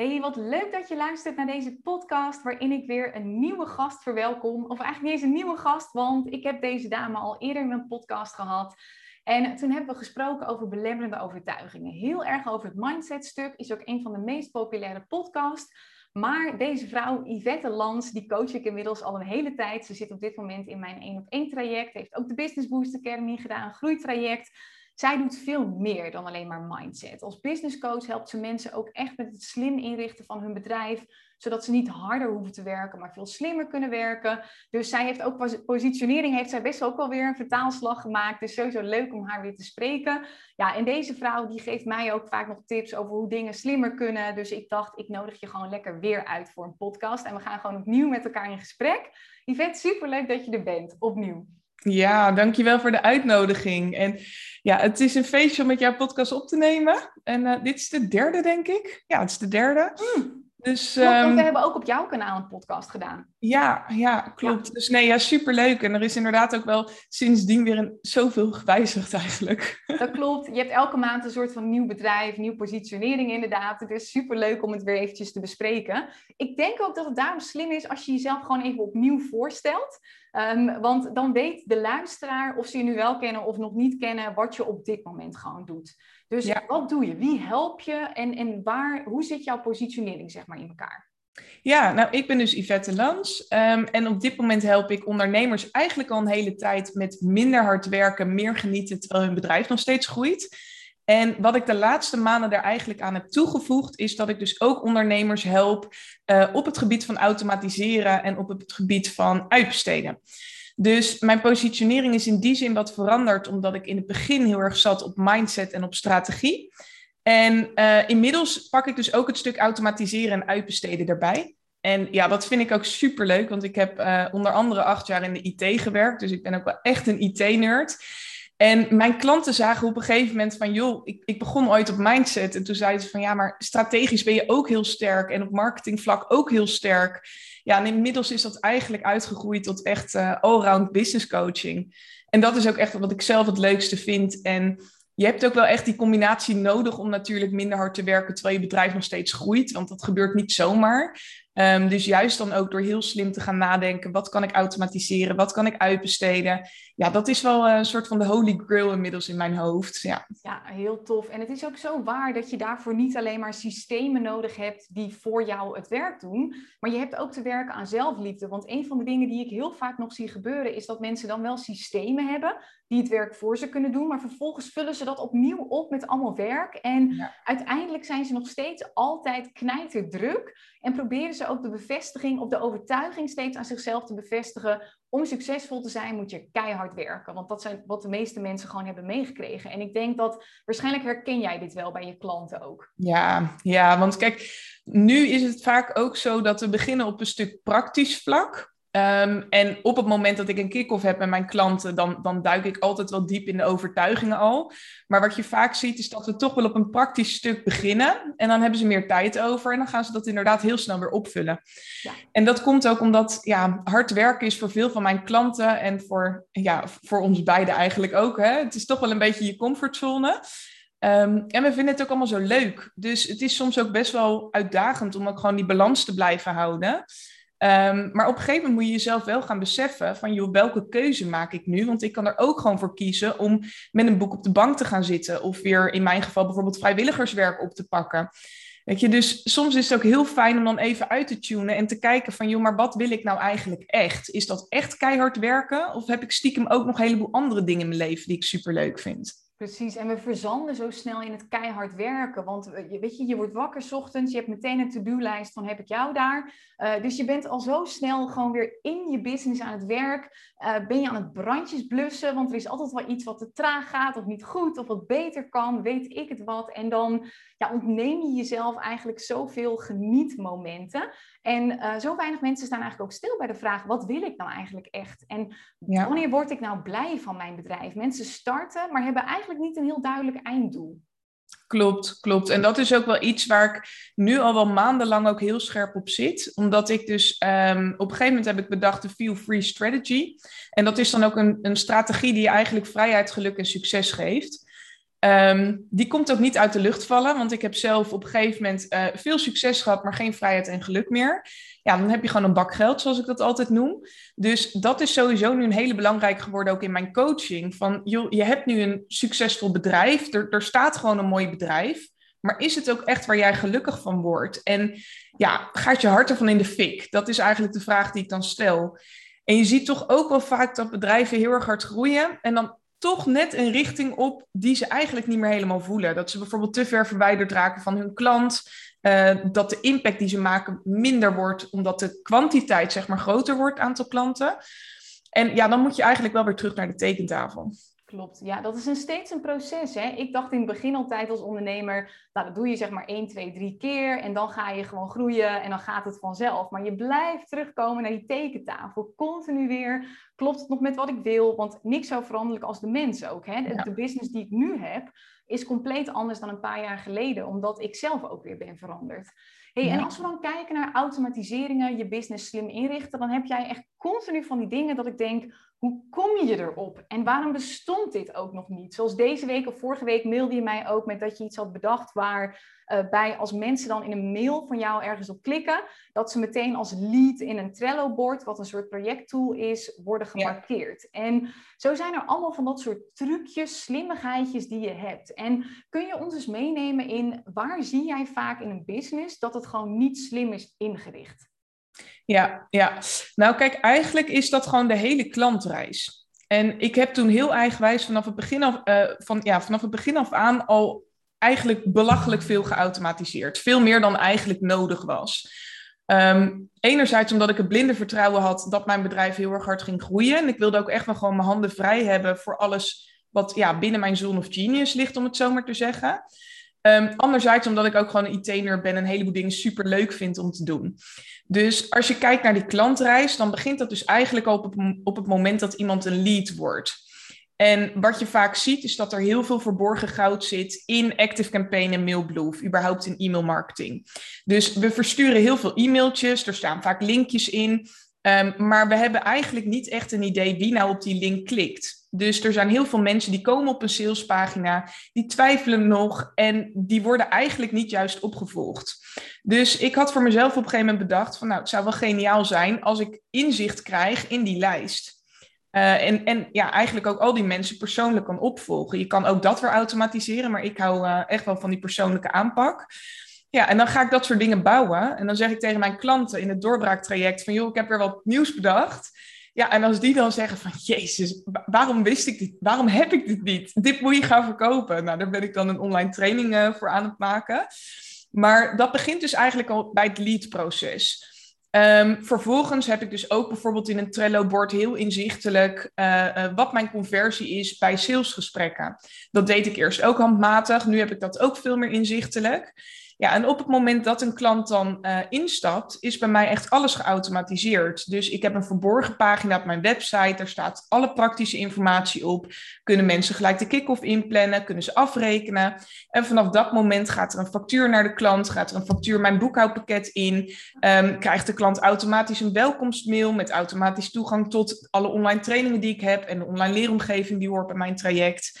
Hey, wat leuk dat je luistert naar deze podcast waarin ik weer een nieuwe gast verwelkom. Of eigenlijk niet een nieuwe gast, want ik heb deze dame al eerder in mijn podcast gehad. En toen hebben we gesproken over belemmerende overtuigingen. Heel erg over het mindset-stuk, is ook een van de meest populaire podcasts. Maar deze vrouw, Yvette Lans, die coach ik inmiddels al een hele tijd. Ze zit op dit moment in mijn 1 op 1 traject. Heeft ook de Business Boost Academy gedaan, een groeitraject. Zij doet veel meer dan alleen maar mindset. Als business coach helpt ze mensen ook echt met het slim inrichten van hun bedrijf, zodat ze niet harder hoeven te werken, maar veel slimmer kunnen werken. Dus zij heeft ook positionering, heeft zij best ook wel weer een vertaalslag gemaakt. Dus sowieso leuk om haar weer te spreken. Ja, en deze vrouw die geeft mij ook vaak nog tips over hoe dingen slimmer kunnen. Dus ik dacht, ik nodig je gewoon lekker weer uit voor een podcast. En we gaan gewoon opnieuw met elkaar in gesprek. Yvette, superleuk dat je er bent, opnieuw. Ja, dankjewel voor de uitnodiging. En ja, het is een feestje om met jouw podcast op te nemen. En uh, dit is de derde, denk ik. Ja, het is de derde. Mm. Dus, klopt, um, we hebben ook op jouw kanaal een podcast gedaan. Ja, ja klopt. Dus nee, ja, superleuk. En er is inderdaad ook wel sindsdien weer een, zoveel gewijzigd eigenlijk. Dat klopt. Je hebt elke maand een soort van nieuw bedrijf, nieuw positionering inderdaad. Het is superleuk om het weer eventjes te bespreken. Ik denk ook dat het daarom slim is als je jezelf gewoon even opnieuw voorstelt. Um, want dan weet de luisteraar of ze je nu wel kennen of nog niet kennen, wat je op dit moment gewoon doet. Dus wat doe je? Wie help je? En, en waar, hoe zit jouw positionering zeg maar in elkaar? Ja, nou, ik ben dus Yvette Lans. Um, en op dit moment help ik ondernemers eigenlijk al een hele tijd met minder hard werken, meer genieten, terwijl hun bedrijf nog steeds groeit. En wat ik de laatste maanden daar eigenlijk aan heb toegevoegd, is dat ik dus ook ondernemers help uh, op het gebied van automatiseren en op het gebied van uitbesteden. Dus mijn positionering is in die zin wat veranderd, omdat ik in het begin heel erg zat op mindset en op strategie. En uh, inmiddels pak ik dus ook het stuk automatiseren en uitbesteden erbij. En ja, dat vind ik ook super leuk, want ik heb uh, onder andere acht jaar in de IT gewerkt. Dus ik ben ook wel echt een IT-nerd. En mijn klanten zagen op een gegeven moment van, joh, ik, ik begon ooit op mindset. En toen zeiden ze van, ja, maar strategisch ben je ook heel sterk en op marketingvlak ook heel sterk. Ja, en inmiddels is dat eigenlijk uitgegroeid tot echt uh, allround business coaching. En dat is ook echt wat ik zelf het leukste vind. En je hebt ook wel echt die combinatie nodig om natuurlijk minder hard te werken terwijl je bedrijf nog steeds groeit. Want dat gebeurt niet zomaar. Um, dus juist dan ook door heel slim te gaan nadenken, wat kan ik automatiseren, wat kan ik uitbesteden. Ja, dat is wel een soort van de holy grail inmiddels in mijn hoofd. Ja. ja, heel tof. En het is ook zo waar dat je daarvoor niet alleen maar systemen nodig hebt die voor jou het werk doen, maar je hebt ook te werken aan zelfliefde. Want een van de dingen die ik heel vaak nog zie gebeuren, is dat mensen dan wel systemen hebben die het werk voor ze kunnen doen, maar vervolgens vullen ze dat opnieuw op met allemaal werk. En uiteindelijk zijn ze nog steeds altijd knijterdruk en proberen ze ook de bevestiging of de overtuiging steeds aan zichzelf te bevestigen. Om succesvol te zijn moet je keihard werken. Want dat zijn wat de meeste mensen gewoon hebben meegekregen. En ik denk dat waarschijnlijk herken jij dit wel bij je klanten ook. Ja, ja, want kijk, nu is het vaak ook zo dat we beginnen op een stuk praktisch vlak. Um, en op het moment dat ik een kick-off heb met mijn klanten, dan, dan duik ik altijd wel diep in de overtuigingen al. Maar wat je vaak ziet, is dat we toch wel op een praktisch stuk beginnen. En dan hebben ze meer tijd over en dan gaan ze dat inderdaad heel snel weer opvullen. Ja. En dat komt ook omdat ja, hard werken is voor veel van mijn klanten en voor, ja, voor ons beiden eigenlijk ook. Hè? Het is toch wel een beetje je comfortzone. Um, en we vinden het ook allemaal zo leuk. Dus het is soms ook best wel uitdagend om ook gewoon die balans te blijven houden. Um, maar op een gegeven moment moet je jezelf wel gaan beseffen van, joh, welke keuze maak ik nu? Want ik kan er ook gewoon voor kiezen om met een boek op de bank te gaan zitten. Of weer in mijn geval bijvoorbeeld vrijwilligerswerk op te pakken. Weet je, dus soms is het ook heel fijn om dan even uit te tunen en te kijken van, joh, maar wat wil ik nou eigenlijk echt? Is dat echt keihard werken? Of heb ik stiekem ook nog een heleboel andere dingen in mijn leven die ik superleuk vind? Precies, en we verzanden zo snel in het keihard werken. Want eh, weet je, je wordt wakker s ochtends, je hebt meteen een to-do-lijst van heb ik jou daar. Uh, dus je bent al zo snel gewoon weer in je business aan het werk. Uh, ben je aan het brandjes blussen, want er is altijd wel iets wat te traag gaat of niet goed of wat beter kan, weet ik het wat. En dan ja, ontneem je jezelf eigenlijk zoveel genietmomenten. En uh, zo weinig mensen staan eigenlijk ook stil bij de vraag: wat wil ik nou eigenlijk echt? En wanneer word ik nou blij van mijn bedrijf? Mensen starten, maar hebben eigenlijk niet een heel duidelijk einddoel. Klopt, klopt. En dat is ook wel iets waar ik nu al wel maandenlang ook heel scherp op zit. Omdat ik dus um, op een gegeven moment heb ik bedacht de Feel Free Strategy. En dat is dan ook een, een strategie die je eigenlijk vrijheid, geluk en succes geeft. Ehm, die komt ook niet uit de lucht vallen, want ik heb zelf op een gegeven moment uh, veel succes gehad, maar geen vrijheid en geluk meer. Ja, dan heb je gewoon een bak geld, zoals ik dat altijd noem. Dus dat is sowieso nu een hele belangrijk geworden, ook in mijn coaching. Van, je hebt nu een succesvol bedrijf, er, er staat gewoon een mooi bedrijf. Maar is het ook echt waar jij gelukkig van wordt? En ja, gaat je hart ervan in de fik? Dat is eigenlijk de vraag die ik dan stel. En je ziet toch ook wel vaak dat bedrijven heel erg hard groeien en dan toch net een richting op die ze eigenlijk niet meer helemaal voelen. Dat ze bijvoorbeeld te ver verwijderd raken van hun klant. Uh, dat de impact die ze maken minder wordt, omdat de kwantiteit zeg maar groter wordt, aantal klanten. En ja, dan moet je eigenlijk wel weer terug naar de tekentafel. Klopt, ja, dat is een steeds een proces. Hè? Ik dacht in het begin altijd als ondernemer, nou dat doe je zeg maar 1, 2, 3 keer en dan ga je gewoon groeien en dan gaat het vanzelf. Maar je blijft terugkomen naar die tekentafel, continu weer. Klopt het nog met wat ik wil? Want niks zo veranderlijk als de mens ook. Hè? De, de business die ik nu heb is compleet anders dan een paar jaar geleden, omdat ik zelf ook weer ben veranderd. Hey, En als we dan kijken naar automatiseringen, je business slim inrichten, dan heb jij echt continu van die dingen dat ik denk, hoe kom je erop? En waarom bestond dit ook nog niet? Zoals deze week of vorige week mailde je mij ook met dat je iets had bedacht waar uh, bij als mensen dan in een mail van jou ergens op klikken, dat ze meteen als lead in een Trello-bord, wat een soort projecttool is, worden gemarkeerd. En zo zijn er allemaal van dat soort trucjes, slimmigheidjes die je hebt. En kun je ons eens meenemen in waar zie jij vaak in een business dat het gewoon niet slim is ingericht? Ja, ja. Nou kijk, eigenlijk is dat gewoon de hele klantreis. En ik heb toen heel eigenwijs vanaf het begin af, uh, van, ja, vanaf het begin af aan al eigenlijk belachelijk veel geautomatiseerd. Veel meer dan eigenlijk nodig was. Um, enerzijds omdat ik het blinde vertrouwen had dat mijn bedrijf heel erg hard ging groeien. En ik wilde ook echt wel gewoon mijn handen vrij hebben voor alles wat ja, binnen mijn zone of genius ligt, om het zo maar te zeggen. Um, anderzijds omdat ik ook gewoon een IT-nerd ben en een heleboel dingen super leuk vind om te doen. Dus als je kijkt naar die klantreis, dan begint dat dus eigenlijk al op, op het moment dat iemand een lead wordt. En wat je vaak ziet, is dat er heel veel verborgen goud zit in Active Campaign en Mailblue, of überhaupt in e-mail marketing. Dus we versturen heel veel e-mailtjes, er staan vaak linkjes in, um, maar we hebben eigenlijk niet echt een idee wie nou op die link klikt. Dus er zijn heel veel mensen die komen op een salespagina, die twijfelen nog en die worden eigenlijk niet juist opgevolgd. Dus ik had voor mezelf op een gegeven moment bedacht van nou, het zou wel geniaal zijn als ik inzicht krijg in die lijst. Uh, en, en ja, eigenlijk ook al die mensen persoonlijk kan opvolgen. Je kan ook dat weer automatiseren, maar ik hou uh, echt wel van die persoonlijke aanpak. Ja, en dan ga ik dat soort dingen bouwen. En dan zeg ik tegen mijn klanten in het doorbraaktraject van joh, ik heb weer wat nieuws bedacht. Ja, en als die dan zeggen van, jezus, waarom wist ik dit? Waarom heb ik dit niet? Dit moet je gaan verkopen. Nou, daar ben ik dan een online training uh, voor aan het maken. Maar dat begint dus eigenlijk al bij het lead-proces. Um, vervolgens heb ik dus ook bijvoorbeeld in een Trello-bord heel inzichtelijk uh, uh, wat mijn conversie is bij salesgesprekken. Dat deed ik eerst ook handmatig, nu heb ik dat ook veel meer inzichtelijk. Ja, en op het moment dat een klant dan uh, instapt, is bij mij echt alles geautomatiseerd. Dus ik heb een verborgen pagina op mijn website, daar staat alle praktische informatie op. Kunnen mensen gelijk de kick-off inplannen, kunnen ze afrekenen. En vanaf dat moment gaat er een factuur naar de klant, gaat er een factuur mijn boekhoudpakket in. Um, krijgt de klant automatisch een welkomstmail met automatisch toegang tot alle online trainingen die ik heb en de online leeromgeving die hoort bij mijn traject.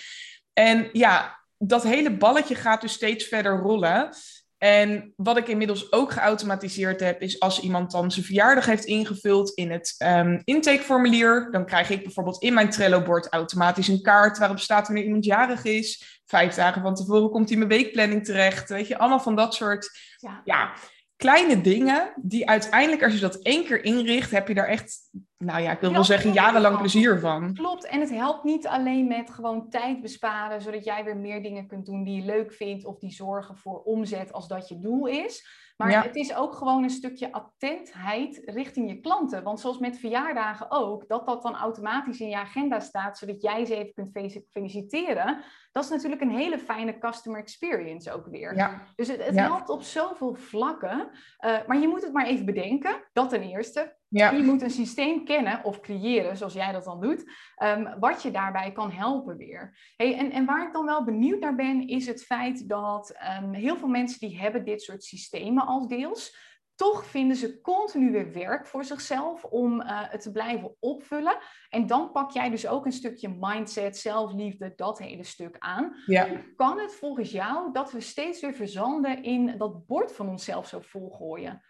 En ja, dat hele balletje gaat dus steeds verder rollen. En wat ik inmiddels ook geautomatiseerd heb, is als iemand dan zijn verjaardag heeft ingevuld in het um, intakeformulier, dan krijg ik bijvoorbeeld in mijn Trello-bord automatisch een kaart waarop staat wanneer iemand jarig is. Vijf dagen van tevoren komt hij in mijn weekplanning terecht. Weet je, allemaal van dat soort ja. ja kleine dingen die uiteindelijk, als je dat één keer inricht, heb je daar echt, nou ja, ik wil wel zeggen, jarenlang plezier van. Klopt, en het helpt niet alleen met gewoon tijd besparen, zodat jij weer meer dingen kunt doen die je leuk vindt of die zorgen voor omzet als dat je doel is. Maar het is ook gewoon een stukje attentheid richting je klanten. Want zoals met verjaardagen ook, dat dat dan automatisch in je agenda staat, zodat jij ze even kunt feliciteren. Dat is natuurlijk een hele fijne customer experience ook weer. Ja. Dus het, het helpt op zoveel vlakken. Uh, maar je moet het maar even bedenken, dat ten eerste. Ja. Je moet een systeem kennen of creëren, zoals jij dat dan doet, um, wat je daarbij kan helpen weer. Hey, en, en waar ik dan wel benieuwd naar ben, is het feit dat um, heel veel mensen die hebben dit soort systemen als deels. toch vinden ze continu weer werk voor zichzelf om uh, het te blijven opvullen. En dan pak jij dus ook een stukje mindset, zelfliefde, dat hele stuk aan. Ja. Kan het volgens jou dat we steeds weer verzanden in dat bord van onszelf zo volgooien?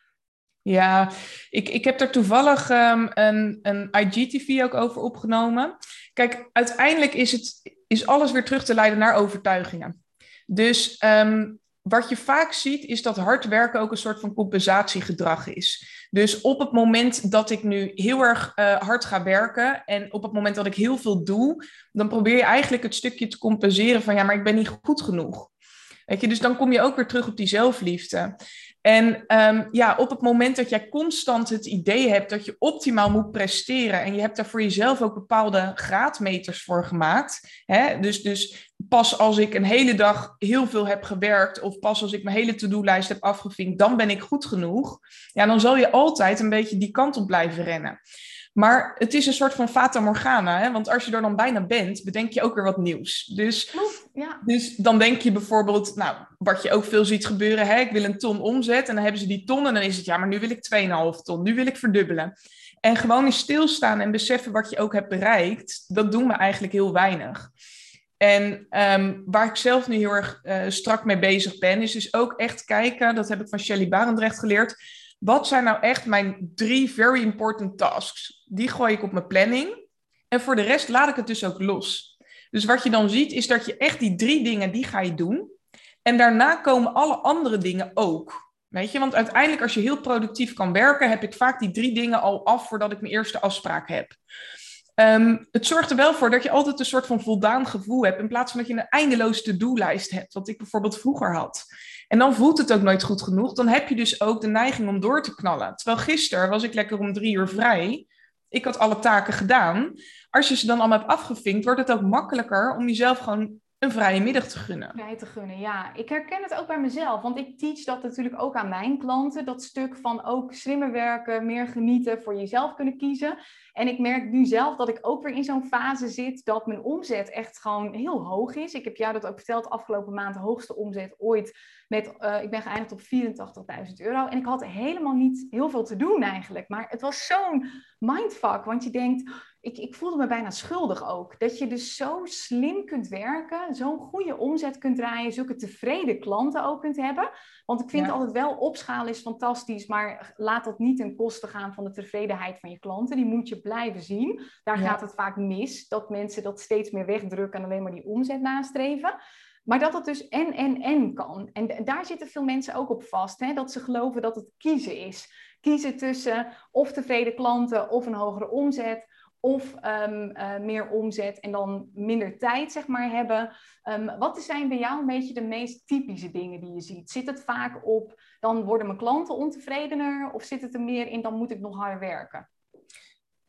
Ja, ik, ik heb er toevallig um, een, een IGTV ook over opgenomen. Kijk, uiteindelijk is, het, is alles weer terug te leiden naar overtuigingen. Dus um, wat je vaak ziet, is dat hard werken ook een soort van compensatiegedrag is. Dus op het moment dat ik nu heel erg uh, hard ga werken en op het moment dat ik heel veel doe, dan probeer je eigenlijk het stukje te compenseren van ja, maar ik ben niet goed genoeg. Weet je, dus dan kom je ook weer terug op die zelfliefde. En um, ja, op het moment dat jij constant het idee hebt dat je optimaal moet presteren en je hebt daar voor jezelf ook bepaalde graadmeters voor gemaakt. Hè? Dus, dus pas als ik een hele dag heel veel heb gewerkt of pas als ik mijn hele to-do-lijst heb afgevinkt, dan ben ik goed genoeg. Ja, dan zal je altijd een beetje die kant op blijven rennen. Maar het is een soort van fata morgana, hè? want als je er dan bijna bent, bedenk je ook weer wat nieuws. Dus, ja. dus dan denk je bijvoorbeeld, nou, wat je ook veel ziet gebeuren, hè? ik wil een ton omzet en dan hebben ze die ton en dan is het, ja, maar nu wil ik 2,5 ton, nu wil ik verdubbelen. En gewoon eens stilstaan en beseffen wat je ook hebt bereikt, dat doen we eigenlijk heel weinig. En um, waar ik zelf nu heel erg uh, strak mee bezig ben, is dus ook echt kijken, dat heb ik van Shelly Barendrecht geleerd, wat zijn nou echt mijn drie very important tasks? Die gooi ik op mijn planning. En voor de rest laat ik het dus ook los. Dus wat je dan ziet, is dat je echt die drie dingen, die ga je doen. En daarna komen alle andere dingen ook. Weet je, want uiteindelijk als je heel productief kan werken, heb ik vaak die drie dingen al af voordat ik mijn eerste afspraak heb. Um, het zorgt er wel voor dat je altijd een soort van voldaan gevoel hebt, in plaats van dat je een eindeloze to-do-lijst hebt, wat ik bijvoorbeeld vroeger had. En dan voelt het ook nooit goed genoeg. Dan heb je dus ook de neiging om door te knallen. Terwijl gisteren was ik lekker om drie uur vrij. Ik had alle taken gedaan. Als je ze dan allemaal hebt afgevinkt, wordt het ook makkelijker om jezelf gewoon een vrije middag te gunnen. Vrij te gunnen, ja. Ik herken het ook bij mezelf, want ik teach dat natuurlijk ook aan mijn klanten. Dat stuk van ook slimmer werken, meer genieten, voor jezelf kunnen kiezen. En ik merk nu zelf dat ik ook weer in zo'n fase zit dat mijn omzet echt gewoon heel hoog is. Ik heb jou dat ook verteld, afgelopen maand de hoogste omzet ooit. Met, uh, ik ben geëindigd op 84.000 euro. En ik had helemaal niet heel veel te doen eigenlijk. Maar het was zo'n mindfuck, want je denkt ik, ik voelde me bijna schuldig ook. Dat je dus zo slim kunt werken, zo'n goede omzet kunt draaien, zulke tevreden klanten ook kunt hebben. Want ik vind ja. altijd wel opschalen is fantastisch, maar laat dat niet ten koste gaan van de tevredenheid van je klanten. Die moet je blijven zien. Daar ja. gaat het vaak mis, dat mensen dat steeds meer wegdrukken en alleen maar die omzet nastreven. Maar dat het dus en, en, en kan. En daar zitten veel mensen ook op vast. Hè? Dat ze geloven dat het kiezen is. Kiezen tussen of tevreden klanten of een hogere omzet of um, uh, meer omzet en dan minder tijd zeg maar, hebben. Um, wat zijn bij jou een beetje de meest typische dingen die je ziet? Zit het vaak op, dan worden mijn klanten ontevredener? Of zit het er meer in, dan moet ik nog harder werken?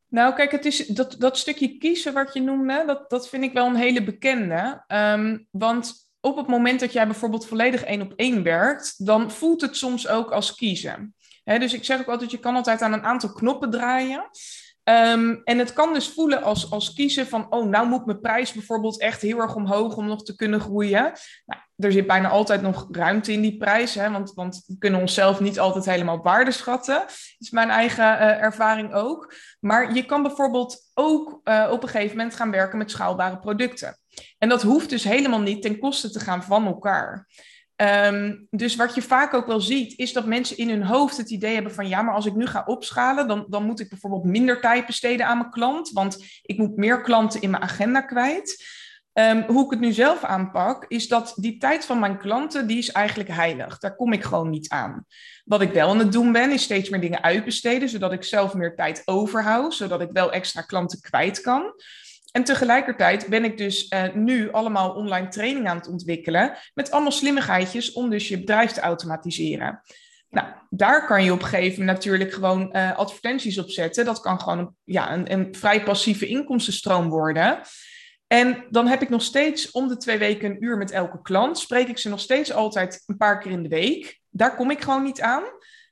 Nou, kijk, het is dat, dat stukje kiezen wat je noemde, dat, dat vind ik wel een hele bekende. Um, want op het moment dat jij bijvoorbeeld volledig één op één werkt, dan voelt het soms ook als kiezen. Dus ik zeg ook altijd, je kan altijd aan een aantal knoppen draaien. Um, en het kan dus voelen als, als kiezen van, oh, nou moet mijn prijs bijvoorbeeld echt heel erg omhoog om nog te kunnen groeien. Nou, er zit bijna altijd nog ruimte in die prijs, hè, want, want we kunnen onszelf niet altijd helemaal op waarde schatten. Dat is mijn eigen uh, ervaring ook. Maar je kan bijvoorbeeld ook uh, op een gegeven moment gaan werken met schaalbare producten. En dat hoeft dus helemaal niet ten koste te gaan van elkaar. Um, dus wat je vaak ook wel ziet, is dat mensen in hun hoofd het idee hebben van ja, maar als ik nu ga opschalen, dan, dan moet ik bijvoorbeeld minder tijd besteden aan mijn klant, want ik moet meer klanten in mijn agenda kwijt. Um, hoe ik het nu zelf aanpak, is dat die tijd van mijn klanten, die is eigenlijk heilig. Daar kom ik gewoon niet aan. Wat ik wel aan het doen ben, is steeds meer dingen uitbesteden, zodat ik zelf meer tijd overhoud, zodat ik wel extra klanten kwijt kan. En tegelijkertijd ben ik dus uh, nu allemaal online training aan het ontwikkelen met allemaal slimmigheidjes om dus je bedrijf te automatiseren. Nou, daar kan je op een gegeven moment natuurlijk gewoon uh, advertenties op zetten. Dat kan gewoon een, ja, een, een vrij passieve inkomstenstroom worden. En dan heb ik nog steeds om de twee weken een uur met elke klant. Spreek ik ze nog steeds altijd een paar keer in de week. Daar kom ik gewoon niet aan.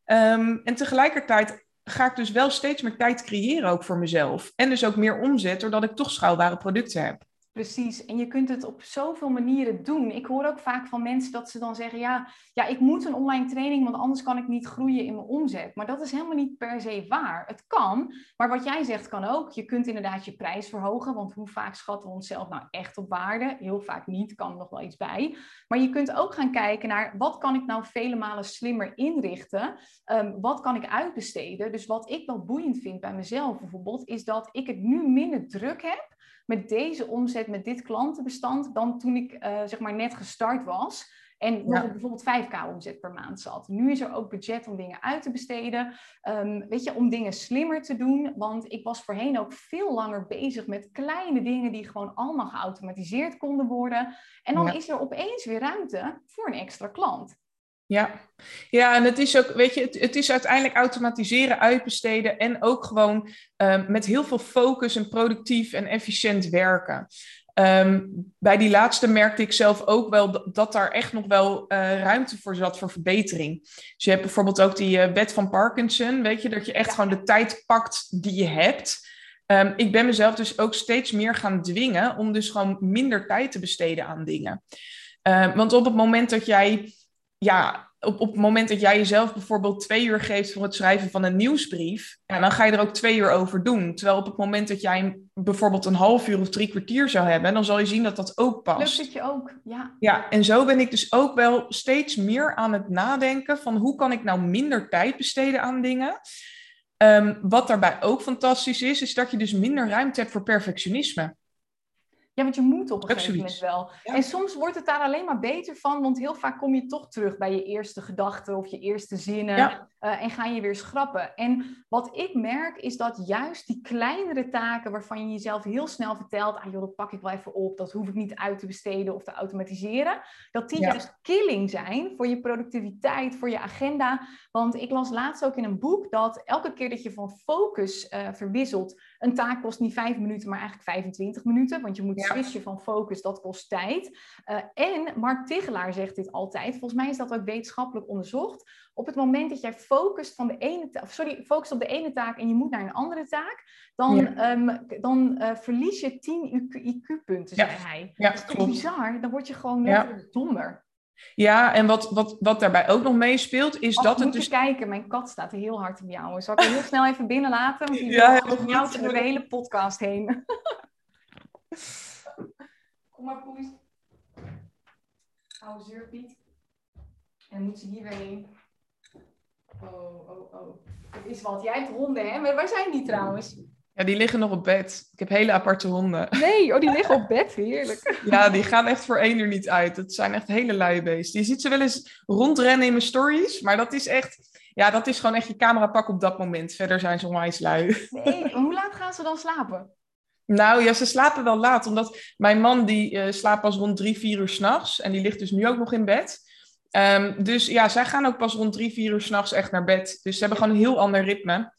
Um, en tegelijkertijd ga ik dus wel steeds meer tijd creëren ook voor mezelf. En dus ook meer omzet, doordat ik toch schaalbare producten heb. Precies, en je kunt het op zoveel manieren doen. Ik hoor ook vaak van mensen dat ze dan zeggen: ja, ja, ik moet een online training, want anders kan ik niet groeien in mijn omzet. Maar dat is helemaal niet per se waar. Het kan, maar wat jij zegt kan ook. Je kunt inderdaad je prijs verhogen, want hoe vaak schatten we onszelf nou echt op waarde? Heel vaak niet, kan er nog wel iets bij. Maar je kunt ook gaan kijken naar wat kan ik nou vele malen slimmer inrichten? Um, wat kan ik uitbesteden? Dus wat ik wel boeiend vind bij mezelf bijvoorbeeld, is dat ik het nu minder druk heb met deze omzet, met dit klantenbestand, dan toen ik uh, zeg maar net gestart was. En nog ja. bijvoorbeeld 5k omzet per maand zat. Nu is er ook budget om dingen uit te besteden. Um, weet je, om dingen slimmer te doen. Want ik was voorheen ook veel langer bezig met kleine dingen die gewoon allemaal geautomatiseerd konden worden. En dan ja. is er opeens weer ruimte voor een extra klant. Ja. ja, en het is ook, weet je, het, het is uiteindelijk automatiseren, uitbesteden en ook gewoon um, met heel veel focus en productief en efficiënt werken. Um, bij die laatste merkte ik zelf ook wel dat, dat daar echt nog wel uh, ruimte voor zat voor verbetering. Dus je hebt bijvoorbeeld ook die uh, wet van Parkinson, weet je, dat je echt ja. gewoon de tijd pakt die je hebt. Um, ik ben mezelf dus ook steeds meer gaan dwingen om dus gewoon minder tijd te besteden aan dingen. Uh, want op het moment dat jij ja, op, op het moment dat jij jezelf bijvoorbeeld twee uur geeft voor het schrijven van een nieuwsbrief, ja, dan ga je er ook twee uur over doen. Terwijl op het moment dat jij bijvoorbeeld een half uur of drie kwartier zou hebben, dan zal je zien dat dat ook past. Lukt het je ook, ja. Ja, en zo ben ik dus ook wel steeds meer aan het nadenken van hoe kan ik nou minder tijd besteden aan dingen. Um, wat daarbij ook fantastisch is, is dat je dus minder ruimte hebt voor perfectionisme. Ja, want je moet op een gegeven moment wel. Ja. En soms wordt het daar alleen maar beter van, want heel vaak kom je toch terug bij je eerste gedachten of je eerste zinnen. Ja. Uh, en ga je weer schrappen. En wat ik merk is dat juist die kleinere taken waarvan je jezelf heel snel vertelt, ah joh, dat pak ik wel even op, dat hoef ik niet uit te besteden of te automatiseren, dat die ja. juist killing zijn voor je productiviteit, voor je agenda. Want ik las laatst ook in een boek dat elke keer dat je van focus uh, verwisselt, een taak kost niet vijf minuten, maar eigenlijk 25 minuten, want je moet switchen van focus, dat kost tijd. Uh, en Mark Tigelaar zegt dit altijd, volgens mij is dat ook wetenschappelijk onderzocht op het moment dat jij focust, van de ene sorry, focust op de ene taak en je moet naar een andere taak, dan, ja. um, dan uh, verlies je 10 IQ-punten, zei hij. Ja, dat is toch bizar? Dan word je gewoon ja. dommer. Ja, en wat, wat, wat daarbij ook nog meespeelt, is dat het dus... kijken, mijn kat staat er heel hard op jou. Zal ik hem heel snel even binnenlaten? Want die ja, jou door de hele podcast heen. Kom maar, Poes. Oude zeurpiet. En moet ze hier weer heen. Oh, oh, oh. Het is wat. Jij hebt honden, hè? Maar waar zijn die trouwens? Ja, die liggen nog op bed. Ik heb hele aparte honden. Nee, oh, die liggen op bed. Heerlijk. Ja, die gaan echt voor één er niet uit. Het zijn echt hele luie beesten. Je ziet ze wel eens rondrennen in mijn stories, maar dat is echt... Ja, dat is gewoon echt je camera pak op dat moment. Verder zijn ze onwijs lui. Nee, hoe laat gaan ze dan slapen? Nou ja, ze slapen wel laat. Omdat mijn man die uh, slaapt pas rond drie, vier uur s'nachts. En die ligt dus nu ook nog in bed. Um, dus ja, zij gaan ook pas rond drie, vier uur s'nachts echt naar bed. Dus ze hebben gewoon een heel ander ritme.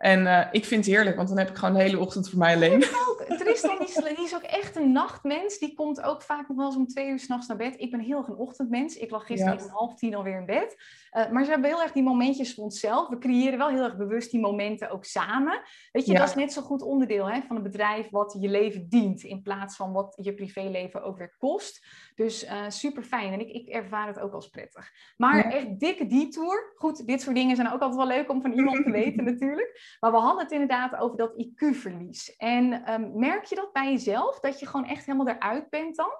En uh, ik vind het heerlijk, want dan heb ik gewoon de hele ochtend voor mij alleen. Ook. Tristan die, die is ook echt een nachtmens. Die komt ook vaak nog wel eens om twee uur s'nachts naar bed. Ik ben heel erg een ochtendmens. Ik lag gisteren om half tien alweer in bed. Uh, maar ze hebben heel erg die momentjes voor onszelf. We creëren wel heel erg bewust die momenten ook samen. Weet je, ja. dat is net zo goed onderdeel hè, van een bedrijf wat je leven dient. In plaats van wat je privéleven ook weer kost. Dus uh, super fijn. En ik, ik ervaar het ook als prettig. Maar ja. echt dikke detour. Goed, dit soort dingen zijn ook altijd wel leuk om van iemand te weten natuurlijk. Maar we hadden het inderdaad over dat IQ-verlies. En um, merk je dat bij jezelf? Dat je gewoon echt helemaal eruit bent dan?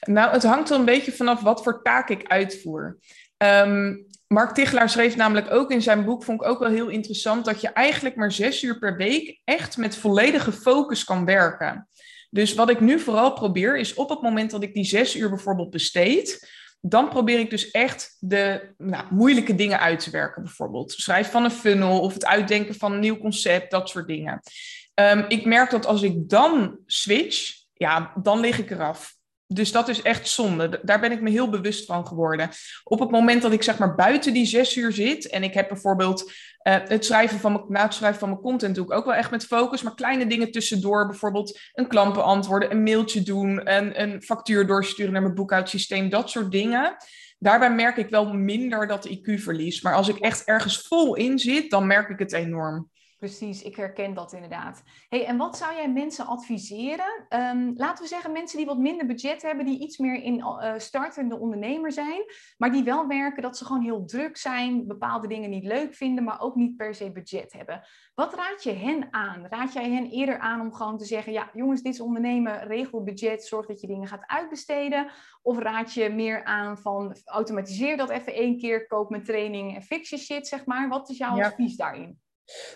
Nou, het hangt er een beetje vanaf wat voor taak ik uitvoer. Um, Mark Tichelaar schreef namelijk ook in zijn boek, vond ik ook wel heel interessant, dat je eigenlijk maar zes uur per week echt met volledige focus kan werken. Dus wat ik nu vooral probeer, is op het moment dat ik die zes uur bijvoorbeeld besteed, dan probeer ik dus echt de nou, moeilijke dingen uit te werken. Bijvoorbeeld schrijf van een funnel of het uitdenken van een nieuw concept, dat soort dingen. Um, ik merk dat als ik dan switch, ja, dan lig ik eraf. Dus dat is echt zonde. Daar ben ik me heel bewust van geworden. Op het moment dat ik zeg maar buiten die zes uur zit en ik heb bijvoorbeeld uh, het schrijven van mijn, na het schrijven van mijn content doe ik ook wel echt met focus, maar kleine dingen tussendoor, bijvoorbeeld een klant beantwoorden, een mailtje doen, een, een factuur doorsturen naar mijn boekhoudsysteem, dat soort dingen. Daarbij merk ik wel minder dat IQ verlies. Maar als ik echt ergens vol in zit, dan merk ik het enorm. Precies, ik herken dat inderdaad. Hey, en wat zou jij mensen adviseren? Ehm, laten we zeggen, mensen die wat minder budget hebben, die iets meer in uh, startende ondernemer zijn, maar die wel merken dat ze gewoon heel druk zijn, bepaalde dingen niet leuk vinden, maar ook niet per se budget hebben. Wat raad je hen aan? Raad jij hen eerder aan om gewoon te zeggen, ja jongens, dit is ondernemen, regel budget, zorg dat je dingen gaat uitbesteden? Of raad je meer aan van automatiseer dat even één keer, koop mijn training en fix je shit, zeg maar. Wat is jouw advies daarin?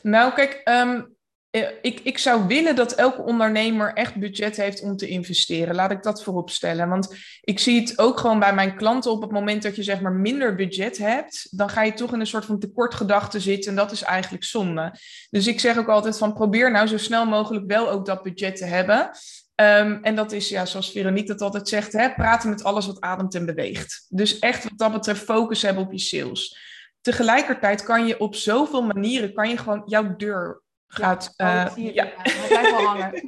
Nou, kijk, ehm, eh, ik, ik zou willen dat elke ondernemer echt budget heeft om te investeren. Laat ik dat voorop stellen. Want ik zie het ook gewoon bij mijn klanten op het moment dat je zeg maar minder budget hebt, dan ga je toch in een soort van tekortgedachte zitten en dat is eigenlijk zonde. Dus ik zeg ook altijd van probeer nou zo snel mogelijk wel ook dat budget te hebben. Ehm, en dat is, ja, zoals Veronique dat altijd zegt, hè, praten met alles wat ademt en beweegt. Dus echt wat dat betreft focus hebben op je sales tegelijkertijd kan je op zoveel manieren, kan je gewoon jouw deur gaat... Ja, uh, ja. Hij blijft wel hangen.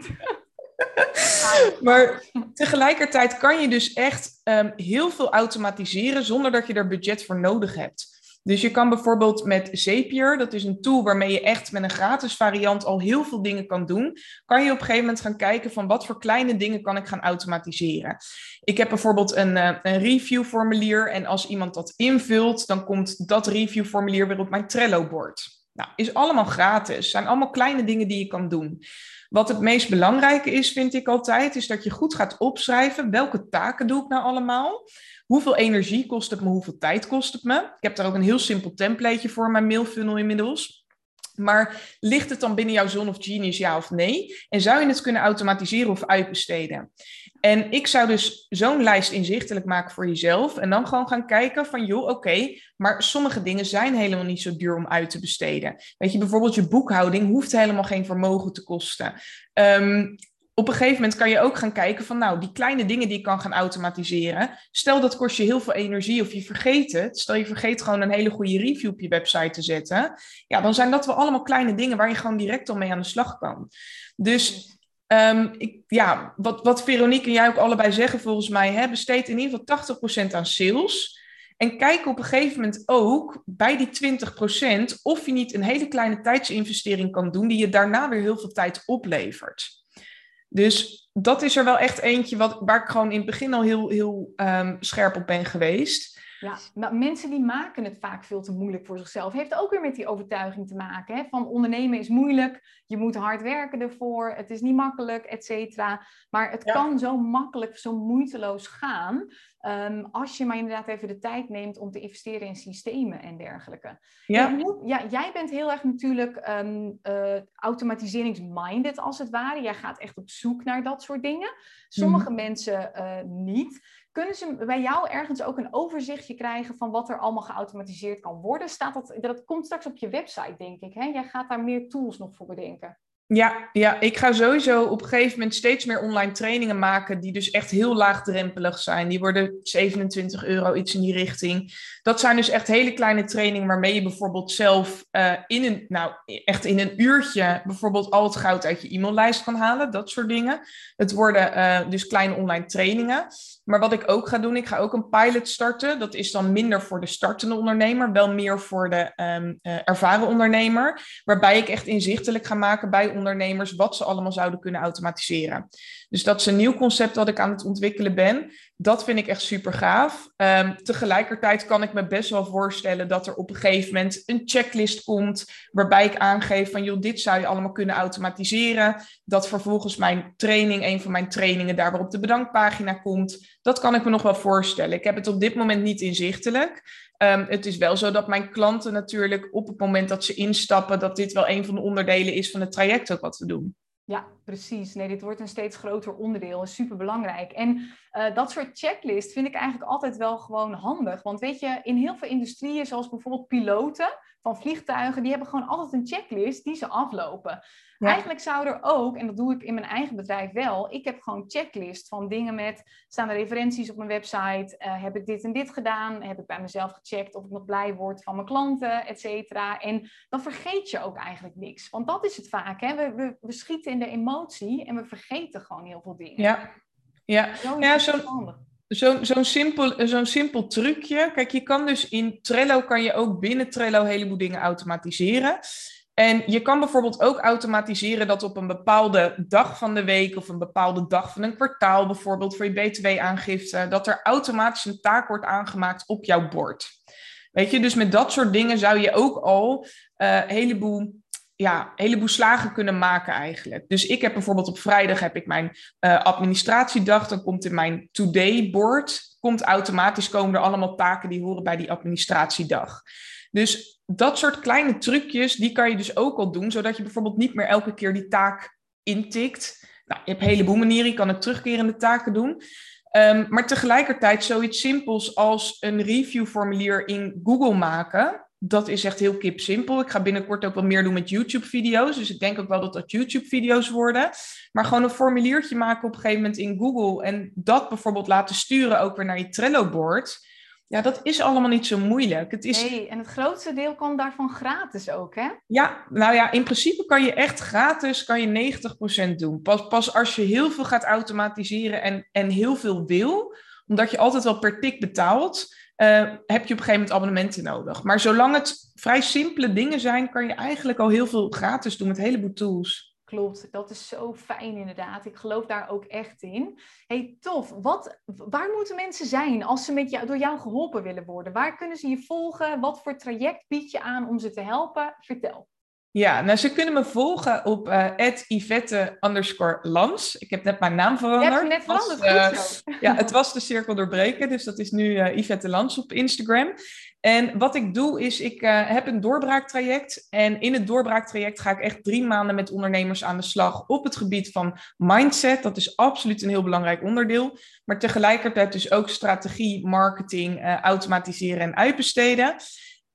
maar tegelijkertijd kan je dus echt um, heel veel automatiseren zonder dat je er budget voor nodig hebt. Dus je kan bijvoorbeeld met Zapier, dat is een tool waarmee je echt met een gratis variant al heel veel dingen kan doen, kan je op een gegeven moment gaan kijken van wat voor kleine dingen kan ik gaan automatiseren. Ik heb bijvoorbeeld een, uh, een reviewformulier en als iemand dat invult, dan komt dat reviewformulier weer op mijn Trello-bord. Nou, is allemaal gratis. Zijn allemaal kleine dingen die je kan doen. Wat het meest belangrijke is, vind ik altijd, is dat je goed gaat opschrijven welke taken doe ik nou allemaal. Hoeveel energie kost het me? Hoeveel tijd kost het me? Ik heb daar ook een heel simpel templateje voor mijn mailfunnel inmiddels. Maar ligt het dan binnen jouw zone of genius, ja of nee? En zou je het kunnen automatiseren of uitbesteden? En ik zou dus zo'n lijst inzichtelijk maken voor jezelf. En dan gewoon gaan kijken van, joh, oké, maar sommige dingen zijn helemaal niet zo duur om uit te besteden. Weet je, bijvoorbeeld je boekhouding hoeft helemaal geen vermogen te kosten. Um, op een gegeven moment kan je ook gaan kijken van, nou, die kleine dingen die ik kan gaan automatiseren. Stel dat kost je heel veel energie of je vergeet het. Stel je vergeet gewoon een hele goede review op je website te zetten. Ja, dan zijn dat wel allemaal kleine dingen waar je gewoon direct al mee aan de slag kan. Dus um, ik, ja, wat, wat Veronique en jij ook allebei zeggen volgens mij, hè, besteed in ieder geval 80% aan sales. En kijk op een gegeven moment ook bij die 20% of je niet een hele kleine tijdsinvestering kan doen die je daarna weer heel veel tijd oplevert. Dus dat is er wel echt eentje wat, waar ik gewoon in het begin al heel, heel um, scherp op ben geweest. Ja, maar mensen die maken het vaak veel te moeilijk voor zichzelf. Heeft ook weer met die overtuiging te maken. Hè? Van ondernemen is moeilijk, je moet hard werken ervoor, het is niet makkelijk, et cetera. Maar het kan zo makkelijk, zo moeiteloos gaan. Um, als je maar inderdaad even de tijd neemt om te investeren in systemen en dergelijke. Ja, ja jij bent heel erg natuurlijk um, uh, automatiseringsminded als het ware. Jij gaat echt op zoek naar dat soort dingen. Sommige mm. mensen uh, niet. Kunnen ze bij jou ergens ook een overzichtje krijgen van wat er allemaal geautomatiseerd kan worden? Staat dat, dat komt straks op je website, denk ik. Hè? Jij gaat daar meer tools nog voor bedenken. Ja, ja, ik ga sowieso op een gegeven moment steeds meer online trainingen maken die dus echt heel laagdrempelig zijn. Die worden 27 euro, iets in die richting. Dat zijn dus echt hele kleine trainingen waarmee je bijvoorbeeld zelf uh, in een, nou echt in een uurtje bijvoorbeeld al het goud uit je e-maillijst kan halen. Dat soort dingen. Het worden uh, dus kleine online trainingen. Maar wat ik ook ga doen, ik ga ook een pilot starten. Dat is dan minder voor de startende ondernemer, wel meer voor de um, uh, ervaren ondernemer. Waarbij ik echt inzichtelijk ga maken bij ondernemers wat ze allemaal zouden kunnen automatiseren. Dus dat is een nieuw concept dat ik aan het ontwikkelen ben. Dat vind ik echt super gaaf. Um, tegelijkertijd kan ik me best wel voorstellen dat er op een gegeven moment een checklist komt. Waarbij ik aangeef van joh, dit zou je allemaal kunnen automatiseren. Dat vervolgens mijn training, een van mijn trainingen, daar weer op de bedankpagina komt. Dat kan ik me nog wel voorstellen. Ik heb het op dit moment niet inzichtelijk. Um, het is wel zo dat mijn klanten natuurlijk op het moment dat ze instappen, dat dit wel een van de onderdelen is van het traject ook wat we doen. Ja, precies. Nee, dit wordt een steeds groter onderdeel. Is super belangrijk. En uh, dat soort checklist vind ik eigenlijk altijd wel gewoon handig. Want weet je, in heel veel industrieën, zoals bijvoorbeeld piloten van vliegtuigen, die hebben gewoon altijd een checklist die ze aflopen. Eigenlijk zou er ook, en dat doe ik in mijn eigen bedrijf wel, ik heb gewoon checklist van dingen met, staan er referenties op mijn website, uh, heb ik dit en dit gedaan, heb ik bij mezelf gecheckt of ik nog blij word van mijn klanten, et cetera. En dan vergeet je ook eigenlijk niks. Want dat is het vaak, hè? We, we, we schieten in de emotie en we vergeten gewoon heel veel dingen. Ja, ja. ja zo'n zo'n zo simpel, zo'n simpel trucje. Kijk, je kan dus in Trello kan je ook binnen Trello een heleboel dingen automatiseren. En je kan bijvoorbeeld ook automatiseren dat op een bepaalde dag van de week of een bepaalde dag van een kwartaal, bijvoorbeeld voor je BTW-aangifte, dat er automatisch een taak wordt aangemaakt op jouw bord. Weet je, dus met dat soort dingen zou je ook al een uh, heleboel ja, heleboel slagen kunnen maken eigenlijk. Dus ik heb bijvoorbeeld op vrijdag heb ik mijn uh, administratiedag. Dan komt in mijn today board, komt automatisch komen er allemaal taken die horen bij die administratiedag. Dus dat soort kleine trucjes, die kan je dus ook al doen, zodat je bijvoorbeeld niet meer elke keer die taak intikt. Nou, je hebt een heleboel manieren, je kan het terugkerende taken doen. Um, maar tegelijkertijd zoiets simpels als een reviewformulier in Google maken dat is echt heel kip simpel. Ik ga binnenkort ook wel meer doen met YouTube-video's. Dus ik denk ook wel dat dat YouTube-video's worden. Maar gewoon een formuliertje maken op een gegeven moment in Google. En dat bijvoorbeeld laten sturen ook weer naar je Trello-board. Ja, dat is allemaal niet zo moeilijk. Het is... Nee, en het grootste deel kan daarvan gratis ook, hè? Ja, nou ja, in principe kan je echt gratis kan je 90% doen. Pas, pas als je heel veel gaat automatiseren en, en heel veel wil, omdat je altijd wel per tik betaalt, uh, heb je op een gegeven moment abonnementen nodig. Maar zolang het vrij simpele dingen zijn, kan je eigenlijk al heel veel gratis doen met een heleboel tools. Klopt, dat is zo fijn inderdaad. Ik geloof daar ook echt in. hey, tof. Wat, waar moeten mensen zijn als ze met jou, door jou geholpen willen worden? Waar kunnen ze je volgen? Wat voor traject bied je aan om ze te helpen? Vertel. Ja, nou ze kunnen me volgen op uh, Yvette underscore Lans. Ik heb net mijn naam veranderd. Je net veranderd, goed zo. Ja, het was de cirkel doorbreken, dus dat is nu uh, Yvette Lans op Instagram. En wat ik doe is, ik heb een doorbraaktraject. En in het doorbraaktraject ga ik echt drie maanden met ondernemers aan de slag op het gebied van mindset. Dat is absoluut een heel belangrijk onderdeel. Maar tegelijkertijd dus ook strategie, marketing, automatiseren en uitbesteden.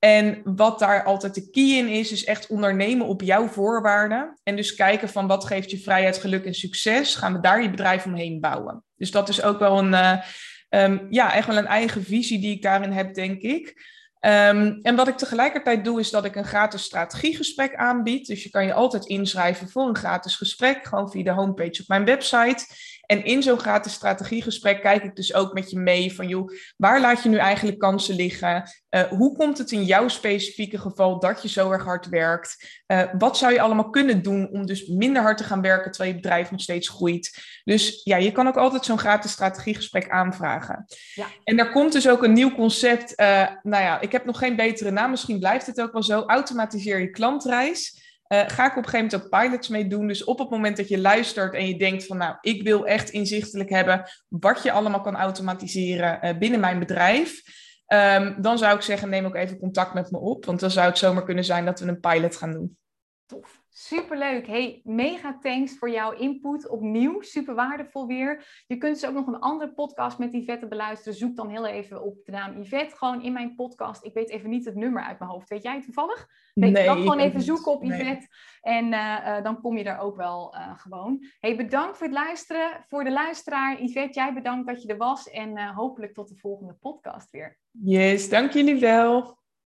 En wat daar altijd de key in is, is echt ondernemen op jouw voorwaarden. En dus kijken van wat geeft je vrijheid, geluk en succes. Gaan we daar je bedrijf omheen bouwen. Dus dat is ook wel een, uh, um, ja, echt wel een eigen visie die ik daarin heb, denk ik. Um, en wat ik tegelijkertijd doe, is dat ik een gratis strategiegesprek aanbied. Dus je kan je altijd inschrijven voor een gratis gesprek, gewoon via de homepage op mijn website. En in zo'n gratis strategiegesprek kijk ik dus ook met je mee van, joh, waar laat je nu eigenlijk kansen liggen? Uh, hoe komt het in jouw specifieke geval dat je zo erg hard werkt? Uh, wat zou je allemaal kunnen doen om dus minder hard te gaan werken terwijl je bedrijf nog steeds groeit? Dus ja, je kan ook altijd zo'n gratis strategiegesprek aanvragen. Ja. En daar komt dus ook een nieuw concept. Uh, nou ja, ik heb nog geen betere naam, misschien blijft het ook wel zo. Automatiseer je klantreis. Uh, ga ik op een gegeven moment ook pilots mee doen. Dus op het moment dat je luistert en je denkt van nou, ik wil echt inzichtelijk hebben wat je allemaal kan automatiseren uh, binnen mijn bedrijf. Um, dan zou ik zeggen, neem ook even contact met me op. Want dan zou het zomaar kunnen zijn dat we een pilot gaan doen. Tof. Superleuk. Hey, mega thanks voor jouw input. Opnieuw, super waardevol weer. Je kunt dus ook nog een andere podcast met Yvette beluisteren. Zoek dan heel even op de naam Yvette gewoon in mijn podcast. Ik weet even niet het nummer uit mijn hoofd. Weet jij toevallig? Nee, nee dan gewoon even zoeken op Yvette. Nee. En uh, uh, dan kom je daar ook wel uh, gewoon. Hey, bedankt voor het luisteren. Voor de luisteraar, Yvette, jij bedankt dat je er was. En hopelijk tot de volgende podcast weer. Yes, dank jullie wel.